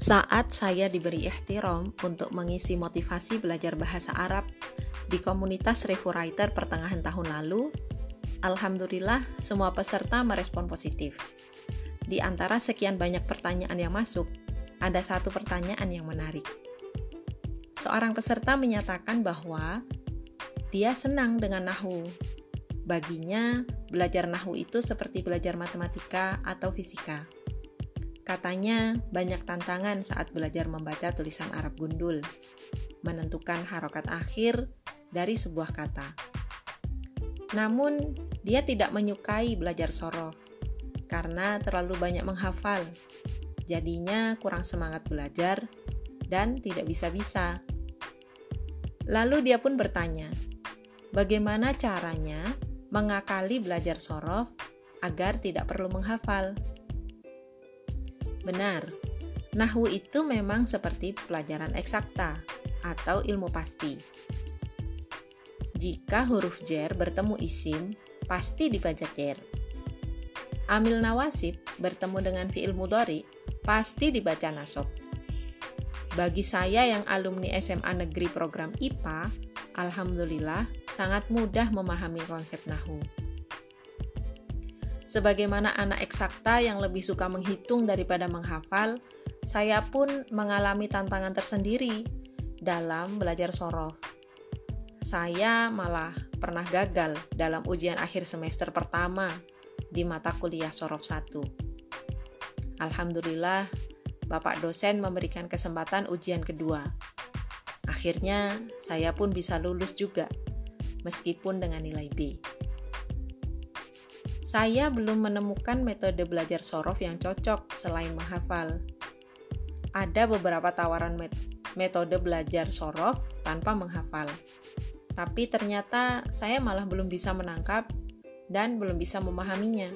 Saat saya diberi ikhtiram untuk mengisi motivasi belajar bahasa Arab di komunitas Revo Writer pertengahan tahun lalu, Alhamdulillah semua peserta merespon positif. Di antara sekian banyak pertanyaan yang masuk, ada satu pertanyaan yang menarik. Seorang peserta menyatakan bahwa dia senang dengan nahu. Baginya, belajar nahu itu seperti belajar matematika atau fisika. Katanya, banyak tantangan saat belajar membaca tulisan Arab gundul, menentukan harokat akhir dari sebuah kata. Namun, dia tidak menyukai belajar sorof karena terlalu banyak menghafal. Jadinya kurang semangat belajar dan tidak bisa-bisa. Lalu dia pun bertanya, bagaimana caranya mengakali belajar sorof agar tidak perlu menghafal? Benar, Nahu itu memang seperti pelajaran eksakta atau ilmu pasti. Jika huruf jer bertemu isim, pasti dibaca jer. Amil nawasib bertemu dengan fi'il mudori, pasti dibaca nasob. Bagi saya yang alumni SMA Negeri program IPA, Alhamdulillah sangat mudah memahami konsep Nahu. Sebagaimana anak eksakta yang lebih suka menghitung daripada menghafal, saya pun mengalami tantangan tersendiri dalam belajar sorof. Saya malah pernah gagal dalam ujian akhir semester pertama di mata kuliah sorof 1. Alhamdulillah, Bapak dosen memberikan kesempatan ujian kedua. Akhirnya, saya pun bisa lulus juga, meskipun dengan nilai B saya belum menemukan metode belajar sorof yang cocok selain menghafal. Ada beberapa tawaran met metode belajar sorof tanpa menghafal, tapi ternyata saya malah belum bisa menangkap dan belum bisa memahaminya.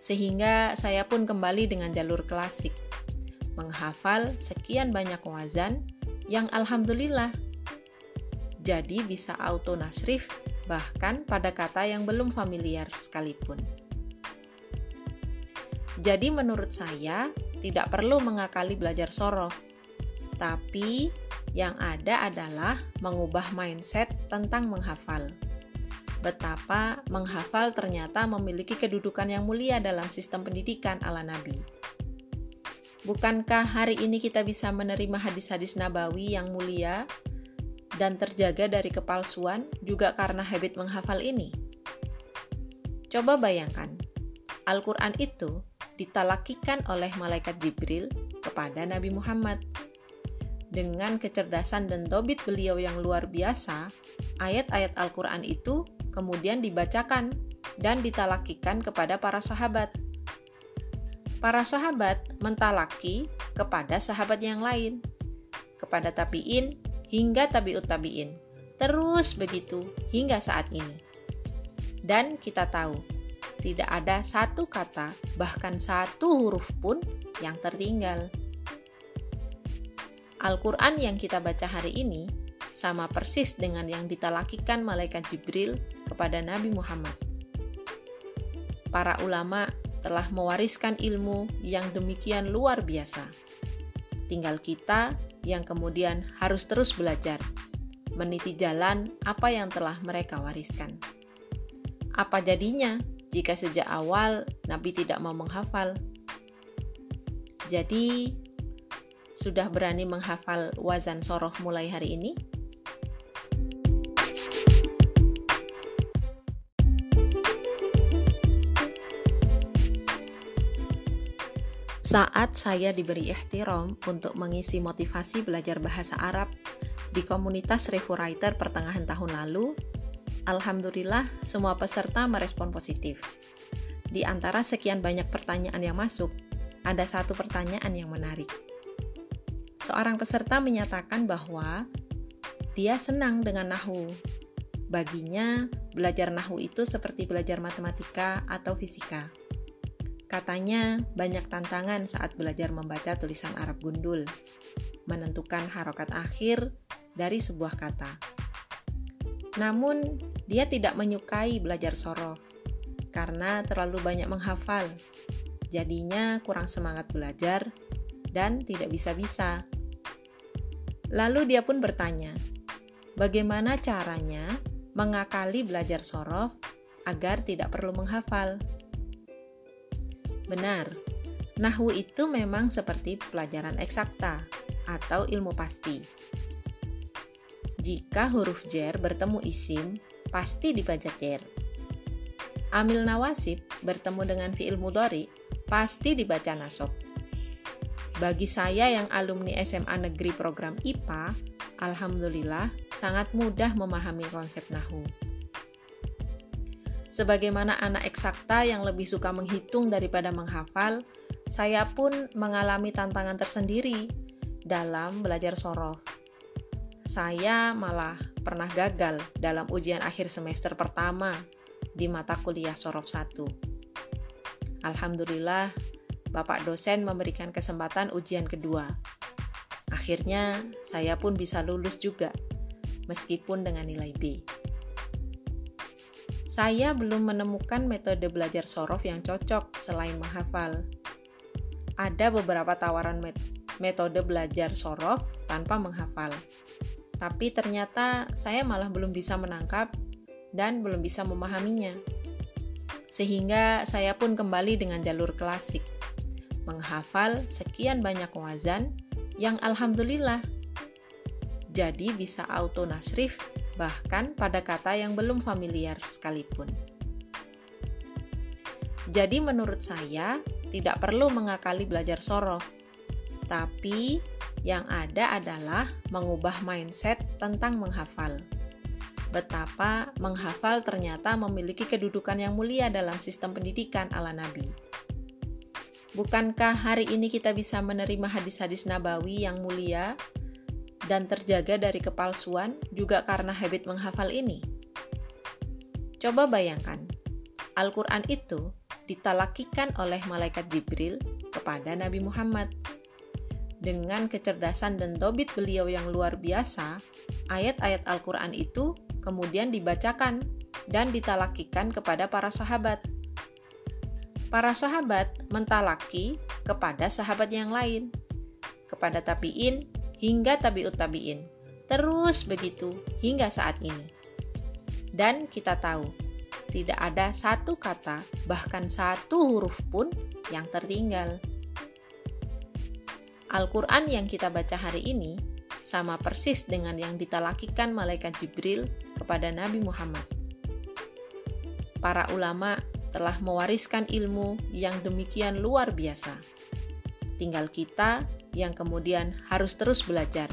Sehingga saya pun kembali dengan jalur klasik, menghafal sekian banyak wazan yang alhamdulillah jadi bisa auto nasrif bahkan pada kata yang belum familiar sekalipun. Jadi menurut saya tidak perlu mengakali belajar sorof, tapi yang ada adalah mengubah mindset tentang menghafal. Betapa menghafal ternyata memiliki kedudukan yang mulia dalam sistem pendidikan ala Nabi. Bukankah hari ini kita bisa menerima hadis-hadis nabawi yang mulia dan terjaga dari kepalsuan juga karena habit menghafal ini. Coba bayangkan, Al-Quran itu ditalakikan oleh malaikat Jibril kepada Nabi Muhammad. Dengan kecerdasan dan dobit beliau yang luar biasa, ayat-ayat Al-Quran itu kemudian dibacakan dan ditalakikan kepada para sahabat. Para sahabat mentalaki kepada sahabat yang lain, kepada tabiin hingga tabiut tabiin. Terus begitu hingga saat ini. Dan kita tahu, tidak ada satu kata, bahkan satu huruf pun yang tertinggal. Al-Quran yang kita baca hari ini sama persis dengan yang ditalakikan malaikat Jibril kepada Nabi Muhammad. Para ulama telah mewariskan ilmu yang demikian luar biasa. Tinggal kita yang kemudian harus terus belajar, meniti jalan apa yang telah mereka wariskan. Apa jadinya jika sejak awal Nabi tidak mau menghafal? Jadi, sudah berani menghafal wazan soroh mulai hari ini? Saat saya diberi ikhtiram untuk mengisi motivasi belajar bahasa Arab di komunitas Revo Writer pertengahan tahun lalu, Alhamdulillah semua peserta merespon positif. Di antara sekian banyak pertanyaan yang masuk, ada satu pertanyaan yang menarik. Seorang peserta menyatakan bahwa dia senang dengan nahu. Baginya, belajar nahu itu seperti belajar matematika atau fisika. Katanya banyak tantangan saat belajar membaca tulisan Arab gundul, menentukan harokat akhir dari sebuah kata. Namun, dia tidak menyukai belajar sorof karena terlalu banyak menghafal. Jadinya kurang semangat belajar dan tidak bisa-bisa. Lalu dia pun bertanya, bagaimana caranya mengakali belajar sorof agar tidak perlu menghafal? Benar, Nahwu itu memang seperti pelajaran eksakta atau ilmu pasti. Jika huruf jer bertemu isim, pasti dibaca jer. Amil nawasib bertemu dengan fi'il mudori, pasti dibaca nasob. Bagi saya yang alumni SMA Negeri Program IPA, Alhamdulillah sangat mudah memahami konsep Nahu. Sebagaimana anak eksakta yang lebih suka menghitung daripada menghafal, saya pun mengalami tantangan tersendiri dalam belajar sorof. Saya malah pernah gagal dalam ujian akhir semester pertama di mata kuliah sorof 1. Alhamdulillah, Bapak dosen memberikan kesempatan ujian kedua. Akhirnya, saya pun bisa lulus juga, meskipun dengan nilai B. Saya belum menemukan metode belajar sorof yang cocok selain menghafal ada beberapa tawaran metode belajar sorof tanpa menghafal. Tapi ternyata saya malah belum bisa menangkap dan belum bisa memahaminya. Sehingga saya pun kembali dengan jalur klasik. Menghafal sekian banyak wazan yang alhamdulillah jadi bisa auto nasrif bahkan pada kata yang belum familiar sekalipun. Jadi menurut saya, tidak perlu mengakali belajar sorof, tapi yang ada adalah mengubah mindset tentang menghafal. Betapa menghafal ternyata memiliki kedudukan yang mulia dalam sistem pendidikan ala Nabi. Bukankah hari ini kita bisa menerima hadis-hadis nabawi yang mulia dan terjaga dari kepalsuan juga karena habit menghafal ini? Coba bayangkan, Al-Quran itu ditalakikan oleh malaikat Jibril kepada Nabi Muhammad. Dengan kecerdasan dan dobit beliau yang luar biasa, ayat-ayat Al-Quran itu kemudian dibacakan dan ditalakikan kepada para sahabat. Para sahabat mentalaki kepada sahabat yang lain, kepada tabi'in hingga tabi'ut tabi'in. Terus begitu hingga saat ini. Dan kita tahu tidak ada satu kata, bahkan satu huruf pun yang tertinggal. Al-Quran yang kita baca hari ini sama persis dengan yang ditalakikan malaikat Jibril kepada Nabi Muhammad. Para ulama telah mewariskan ilmu yang demikian luar biasa. Tinggal kita yang kemudian harus terus belajar,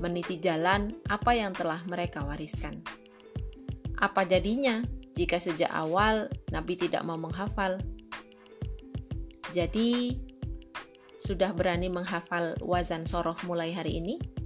meniti jalan apa yang telah mereka wariskan. Apa jadinya jika sejak awal Nabi tidak mau menghafal. Jadi, sudah berani menghafal wazan soroh mulai hari ini?